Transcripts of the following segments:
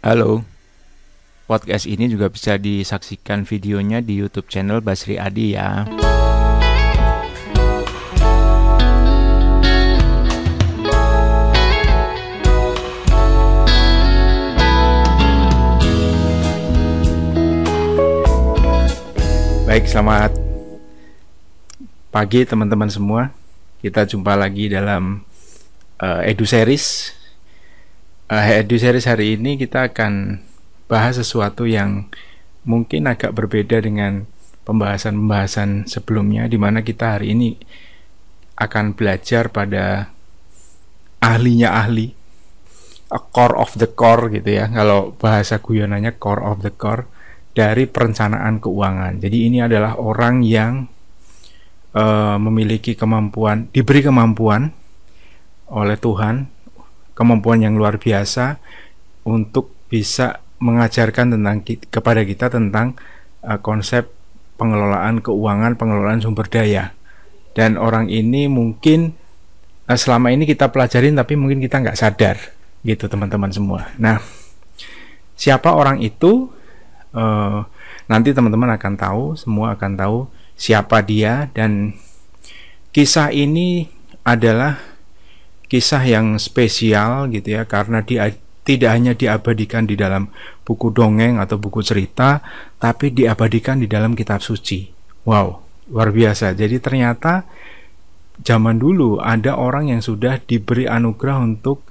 Halo. Podcast ini juga bisa disaksikan videonya di YouTube channel Basri Adi ya. Baik, selamat pagi teman-teman semua. Kita jumpa lagi dalam uh, Edu Series uh, Edu Series hari ini kita akan bahas sesuatu yang mungkin agak berbeda dengan pembahasan-pembahasan sebelumnya di mana kita hari ini akan belajar pada ahlinya ahli a core of the core gitu ya. Kalau bahasa guyonanya core of the core dari perencanaan keuangan. Jadi ini adalah orang yang uh, memiliki kemampuan diberi kemampuan oleh Tuhan kemampuan yang luar biasa untuk bisa mengajarkan tentang kepada kita tentang uh, konsep pengelolaan keuangan, pengelolaan sumber daya. Dan orang ini mungkin uh, selama ini kita pelajarin tapi mungkin kita nggak sadar gitu teman-teman semua. Nah, siapa orang itu? Uh, nanti teman-teman akan tahu, semua akan tahu siapa dia dan kisah ini adalah kisah yang spesial gitu ya karena dia tidak hanya diabadikan di dalam buku dongeng atau buku cerita tapi diabadikan di dalam kitab suci. Wow, luar biasa. Jadi ternyata zaman dulu ada orang yang sudah diberi anugerah untuk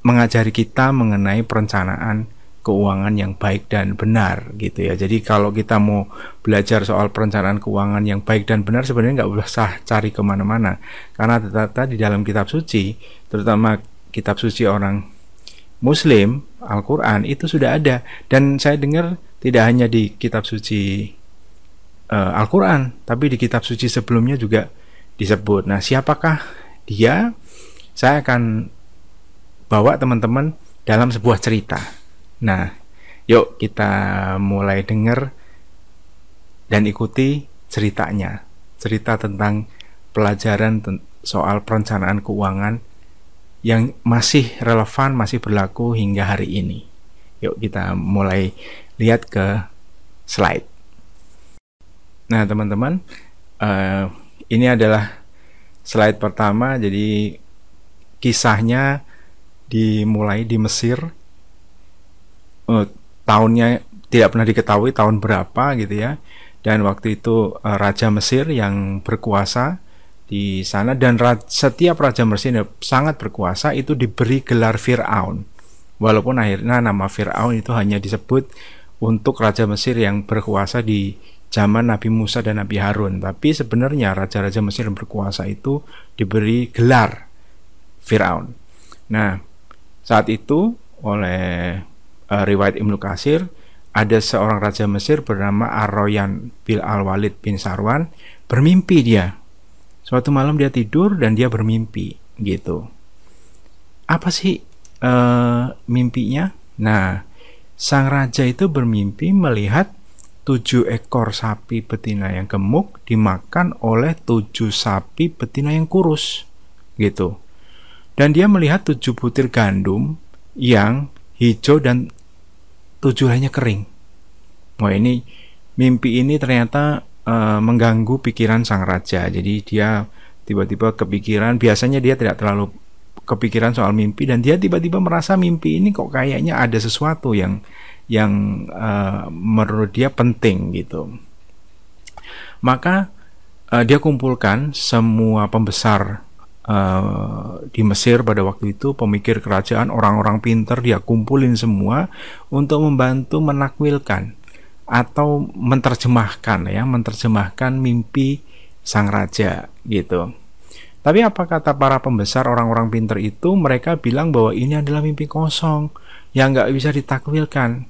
mengajari kita mengenai perencanaan keuangan yang baik dan benar gitu ya. Jadi kalau kita mau belajar soal perencanaan keuangan yang baik dan benar sebenarnya nggak usah cari ke mana-mana karena ternyata di dalam kitab suci, terutama kitab suci orang Muslim Al-Quran itu sudah ada dan saya dengar tidak hanya di kitab suci uh, Al-Quran tapi di kitab suci sebelumnya juga disebut. Nah siapakah dia? Saya akan bawa teman-teman dalam sebuah cerita Nah, yuk kita mulai dengar dan ikuti ceritanya. Cerita tentang pelajaran soal perencanaan keuangan yang masih relevan, masih berlaku hingga hari ini. Yuk kita mulai lihat ke slide. Nah, teman-teman, uh, ini adalah slide pertama. Jadi kisahnya dimulai di Mesir uh, tahunnya tidak pernah diketahui tahun berapa gitu ya. Dan waktu itu uh, raja Mesir yang berkuasa di sana dan ra setiap raja Mesir yang sangat berkuasa itu diberi gelar Firaun. Walaupun akhirnya nama Firaun itu hanya disebut untuk raja Mesir yang berkuasa di zaman Nabi Musa dan Nabi Harun. Tapi sebenarnya raja-raja Mesir yang berkuasa itu diberi gelar Firaun. Nah saat itu oleh uh, riwayat Ibnu Kasir ada seorang raja Mesir bernama Arroyan bin Al-Walid bin Sarwan bermimpi dia. Suatu malam dia tidur dan dia bermimpi gitu. Apa sih uh, mimpinya? Nah, sang raja itu bermimpi melihat tujuh ekor sapi betina yang gemuk dimakan oleh tujuh sapi betina yang kurus gitu. Dan dia melihat tujuh butir gandum yang hijau dan tujuh lainnya kering. Wah ini mimpi ini ternyata uh, mengganggu pikiran sang raja. Jadi dia tiba-tiba kepikiran. Biasanya dia tidak terlalu kepikiran soal mimpi dan dia tiba-tiba merasa mimpi ini kok kayaknya ada sesuatu yang yang uh, menurut dia penting gitu. Maka uh, dia kumpulkan semua pembesar uh, di Mesir pada waktu itu pemikir kerajaan orang-orang pinter dia kumpulin semua untuk membantu menakwilkan atau menerjemahkan ya menerjemahkan mimpi sang raja gitu. Tapi apa kata para pembesar orang-orang pinter itu? Mereka bilang bahwa ini adalah mimpi kosong yang nggak bisa ditakwilkan.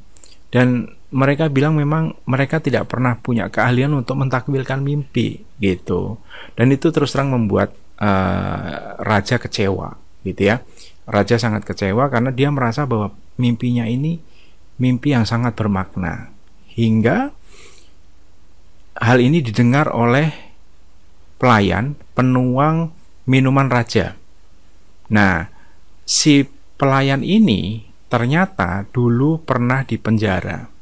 Dan mereka bilang memang mereka tidak pernah punya keahlian untuk mentakwilkan mimpi gitu. Dan itu terus terang membuat uh, raja kecewa gitu ya. Raja sangat kecewa karena dia merasa bahwa mimpinya ini mimpi yang sangat bermakna. Hingga hal ini didengar oleh pelayan penuang minuman raja. Nah si pelayan ini ternyata dulu pernah dipenjara.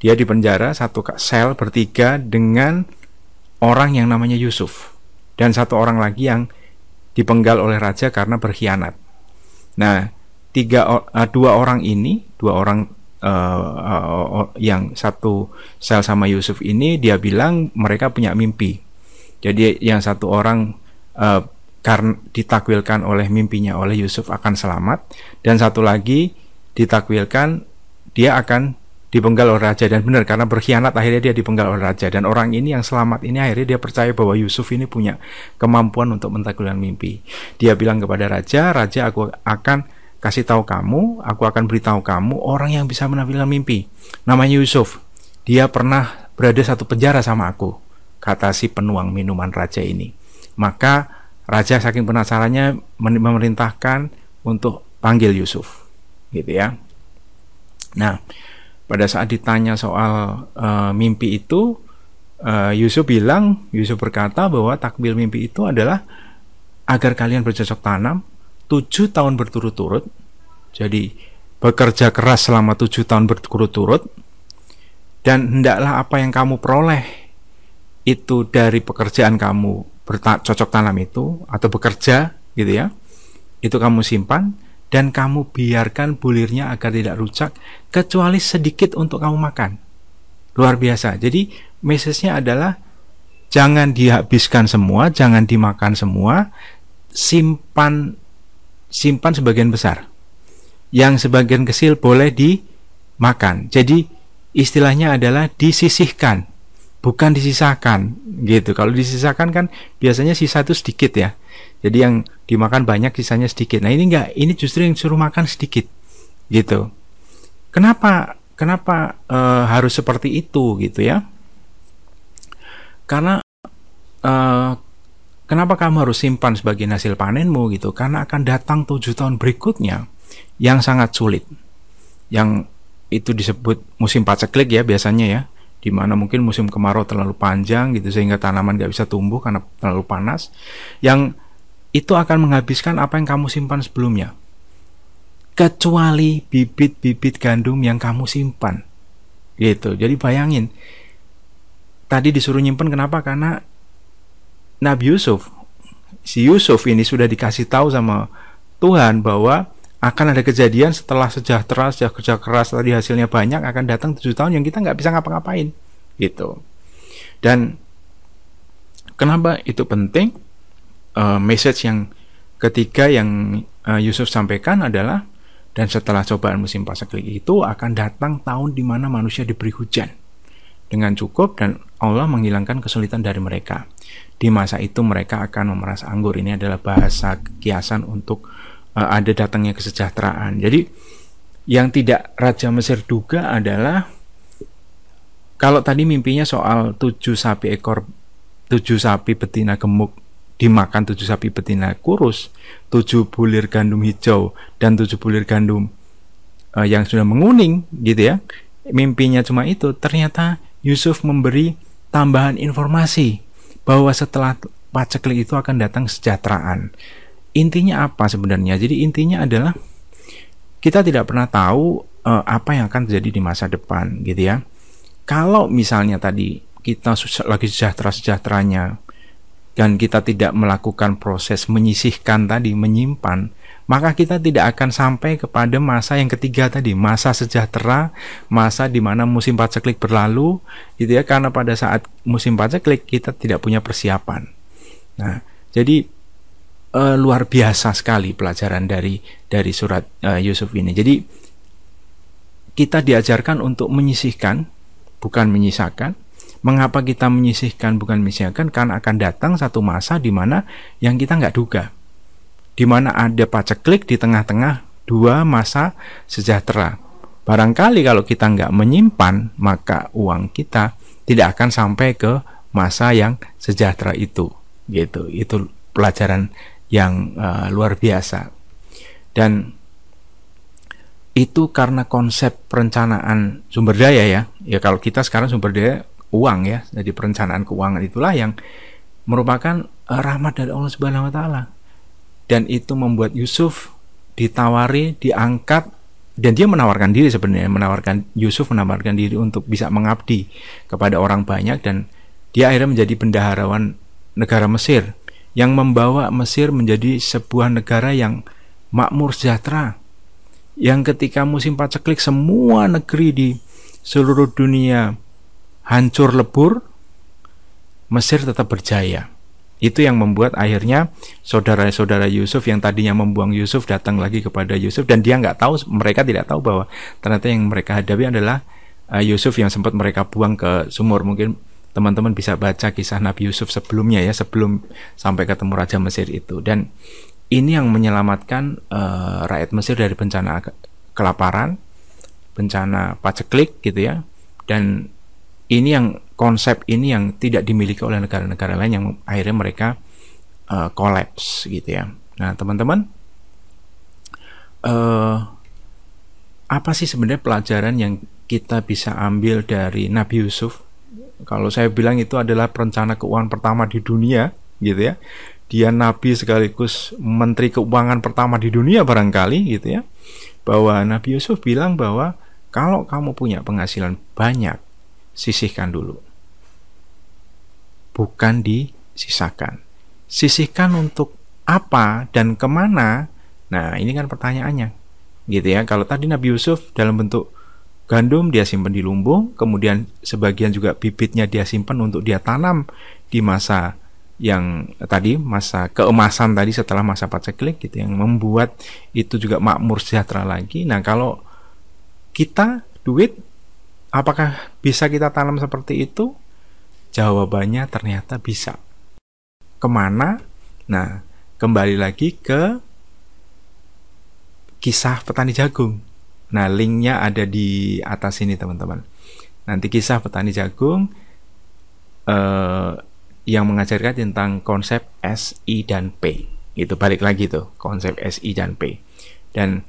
Dia dipenjara satu sel bertiga dengan orang yang namanya Yusuf dan satu orang lagi yang dipenggal oleh raja karena berkhianat. Nah, tiga uh, dua orang ini, dua orang uh, uh, yang satu sel sama Yusuf ini dia bilang mereka punya mimpi. Jadi yang satu orang uh, karena ditakwilkan oleh mimpinya oleh Yusuf akan selamat dan satu lagi ditakwilkan dia akan dipenggal oleh raja dan benar karena berkhianat akhirnya dia dipenggal oleh raja dan orang ini yang selamat ini akhirnya dia percaya bahwa Yusuf ini punya kemampuan untuk mentakwilkan mimpi. Dia bilang kepada raja, "Raja, aku akan kasih tahu kamu, aku akan beritahu kamu orang yang bisa menampilkan mimpi. Namanya Yusuf. Dia pernah berada satu penjara sama aku." Kata si penuang minuman raja ini. Maka Raja saking penasarannya memerintahkan untuk panggil Yusuf, gitu ya. Nah, pada saat ditanya soal uh, mimpi itu, uh, Yusuf bilang, Yusuf berkata bahwa takbir mimpi itu adalah agar kalian bercocok tanam tujuh tahun berturut-turut. Jadi bekerja keras selama tujuh tahun berturut-turut dan hendaklah apa yang kamu peroleh itu dari pekerjaan kamu bercocok tanam itu atau bekerja gitu ya itu kamu simpan dan kamu biarkan bulirnya agar tidak rusak kecuali sedikit untuk kamu makan. Luar biasa. Jadi message-nya adalah jangan dihabiskan semua jangan dimakan semua simpan simpan sebagian besar. Yang sebagian kecil boleh dimakan. Jadi istilahnya adalah disisihkan bukan disisakan gitu. Kalau disisakan kan biasanya sisa itu sedikit ya. Jadi yang dimakan banyak sisanya sedikit. Nah ini enggak, ini justru yang suruh makan sedikit gitu. Kenapa kenapa e, harus seperti itu gitu ya? Karena e, kenapa kamu harus simpan sebagai hasil panenmu gitu? Karena akan datang tujuh tahun berikutnya yang sangat sulit. Yang itu disebut musim paceklik ya biasanya ya di mana mungkin musim kemarau terlalu panjang gitu sehingga tanaman nggak bisa tumbuh karena terlalu panas yang itu akan menghabiskan apa yang kamu simpan sebelumnya. Kecuali bibit-bibit gandum yang kamu simpan. Gitu. Jadi bayangin tadi disuruh nyimpen kenapa? Karena Nabi Yusuf si Yusuf ini sudah dikasih tahu sama Tuhan bahwa akan ada kejadian setelah sejahtera, sejak kerja keras tadi hasilnya banyak akan datang tujuh tahun yang kita nggak bisa ngapa-ngapain gitu. Dan kenapa itu penting? Uh, message yang ketiga yang uh, Yusuf sampaikan adalah dan setelah cobaan musim pasaklik itu akan datang tahun di mana manusia diberi hujan dengan cukup dan Allah menghilangkan kesulitan dari mereka. Di masa itu mereka akan memeras anggur. Ini adalah bahasa kiasan untuk ada datangnya kesejahteraan. Jadi yang tidak Raja Mesir duga adalah kalau tadi mimpinya soal tujuh sapi ekor tujuh sapi betina gemuk dimakan tujuh sapi betina kurus, tujuh bulir gandum hijau dan tujuh bulir gandum uh, yang sudah menguning gitu ya. Mimpinya cuma itu. Ternyata Yusuf memberi tambahan informasi bahwa setelah paceklik itu akan datang kesejahteraan intinya apa sebenarnya? Jadi intinya adalah kita tidak pernah tahu uh, apa yang akan terjadi di masa depan, gitu ya. Kalau misalnya tadi kita lagi sejahtera-sejahteranya dan kita tidak melakukan proses menyisihkan tadi, menyimpan, maka kita tidak akan sampai kepada masa yang ketiga tadi, masa sejahtera, masa di mana musim paceklik berlalu, gitu ya, karena pada saat musim paceklik kita tidak punya persiapan. Nah, jadi uh, luar biasa sekali pelajaran dari dari surat uh, Yusuf ini. Jadi kita diajarkan untuk menyisihkan bukan menyisakan. Mengapa kita menyisihkan bukan menyisihkan? Karena akan datang satu masa di mana yang kita nggak duga. Di mana ada paceklik di tengah-tengah dua masa sejahtera. Barangkali kalau kita nggak menyimpan, maka uang kita tidak akan sampai ke masa yang sejahtera itu. Gitu. Itu pelajaran yang uh, luar biasa. Dan itu karena konsep perencanaan sumber daya ya. Ya kalau kita sekarang sumber daya uang ya jadi perencanaan keuangan itulah yang merupakan uh, rahmat dari Allah Subhanahu Wa Taala. Dan itu membuat Yusuf ditawari diangkat dan dia menawarkan diri sebenarnya. Menawarkan Yusuf menawarkan diri untuk bisa mengabdi kepada orang banyak dan dia akhirnya menjadi bendaharawan negara Mesir yang membawa Mesir menjadi sebuah negara yang makmur sejahtera. Yang ketika musim paceklik semua negeri di seluruh dunia hancur lebur Mesir tetap berjaya. Itu yang membuat akhirnya saudara-saudara Yusuf yang tadinya membuang Yusuf datang lagi kepada Yusuf dan dia nggak tahu mereka tidak tahu bahwa ternyata yang mereka hadapi adalah uh, Yusuf yang sempat mereka buang ke sumur mungkin teman-teman bisa baca kisah Nabi Yusuf sebelumnya ya sebelum sampai ketemu Raja Mesir itu dan ini yang menyelamatkan uh, rakyat Mesir dari bencana kelaparan bencana paceklik gitu ya dan ini yang konsep ini yang tidak dimiliki oleh negara-negara lain yang akhirnya mereka uh, collapse gitu ya. Nah teman-teman, uh, apa sih sebenarnya pelajaran yang kita bisa ambil dari Nabi Yusuf? Kalau saya bilang itu adalah perencana keuangan pertama di dunia, gitu ya. Dia nabi sekaligus menteri keuangan pertama di dunia barangkali, gitu ya. Bahwa Nabi Yusuf bilang bahwa kalau kamu punya penghasilan banyak, sisihkan dulu. Bukan disisakan. Sisihkan untuk apa dan ke mana? Nah, ini kan pertanyaannya. Gitu ya. Kalau tadi Nabi Yusuf dalam bentuk gandum dia simpan di lumbung, kemudian sebagian juga bibitnya dia simpan untuk dia tanam di masa yang tadi masa keemasan tadi setelah masa paceklik gitu yang membuat itu juga makmur sejahtera lagi. Nah, kalau kita duit Apakah bisa kita tanam seperti itu? Jawabannya ternyata bisa. Ke mana? Nah, kembali lagi ke kisah petani jagung. Nah, linknya ada di atas ini teman-teman. Nanti kisah petani jagung eh, yang mengajarkan tentang konsep SI dan P. Itu balik lagi tuh, konsep SI dan P. Dan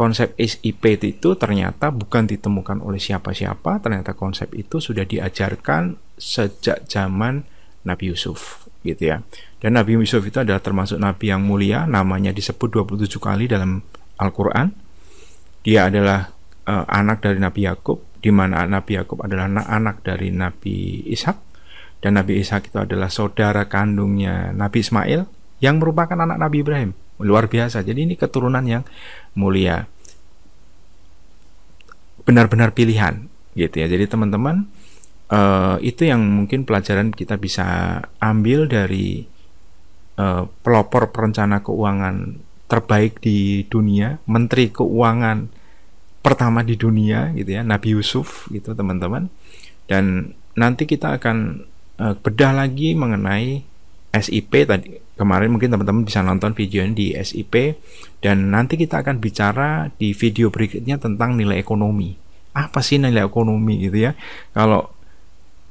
konsep SIP itu ternyata bukan ditemukan oleh siapa-siapa, ternyata konsep itu sudah diajarkan sejak zaman Nabi Yusuf gitu ya. Dan Nabi Yusuf itu adalah termasuk nabi yang mulia, namanya disebut 27 kali dalam Al-Qur'an. Dia adalah uh, anak dari Nabi Yakub, di mana Nabi Yakub adalah anak, anak dari Nabi Ishak. Dan Nabi Ishak itu adalah saudara kandungnya Nabi Ismail yang merupakan anak Nabi Ibrahim. Luar biasa. Jadi ini keturunan yang mulia. Benar-benar pilihan gitu ya. Jadi teman-teman uh, itu yang mungkin pelajaran kita bisa ambil dari uh, pelopor perencana keuangan terbaik di dunia menteri keuangan pertama di dunia gitu ya Nabi Yusuf gitu teman-teman dan nanti kita akan uh, bedah lagi mengenai SIP tadi kemarin mungkin teman-teman bisa nonton video ini di SIP dan nanti kita akan bicara di video berikutnya tentang nilai ekonomi. Apa sih nilai ekonomi gitu ya? Kalau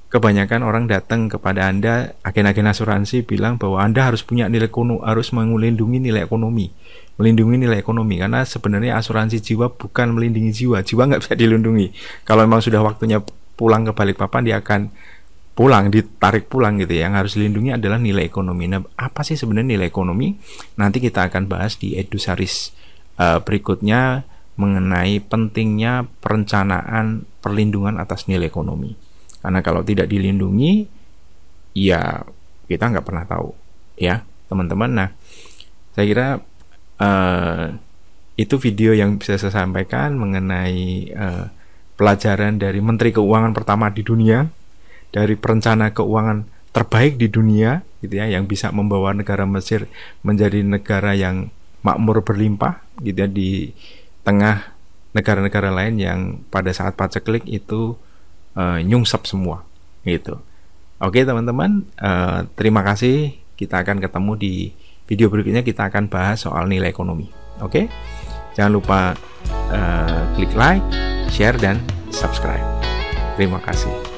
kebanyakan orang datang kepada Anda agen-agen asuransi bilang bahwa Anda harus punya nilai ekonomi, harus melindungi nilai ekonomi. Melindungi nilai ekonomi karena sebenarnya asuransi jiwa bukan melindungi jiwa. Jiwa nggak bisa dilindungi. Kalau memang sudah waktunya pulang ke Balikpapan dia akan pulang ditarik pulang gitu ya yang harus dilindungi adalah nilai ekonomi nah apa sih sebenarnya nilai ekonomi nanti kita akan bahas di edusaris uh, berikutnya mengenai pentingnya perencanaan perlindungan atas nilai ekonomi karena kalau tidak dilindungi ya kita nggak pernah tahu ya teman-teman. Nah saya kira uh, itu video yang bisa saya sampaikan mengenai uh, pelajaran dari Menteri Keuangan pertama di dunia dari perencana keuangan terbaik di dunia gitu ya yang bisa membawa negara Mesir menjadi negara yang makmur berlimpah gitu ya di tengah negara-negara lain yang pada saat paceklik itu uh, nyungsep semua gitu. Oke teman-teman, uh, terima kasih. Kita akan ketemu di video berikutnya kita akan bahas soal nilai ekonomi. Oke, jangan lupa uh, klik like, share dan subscribe. Terima kasih.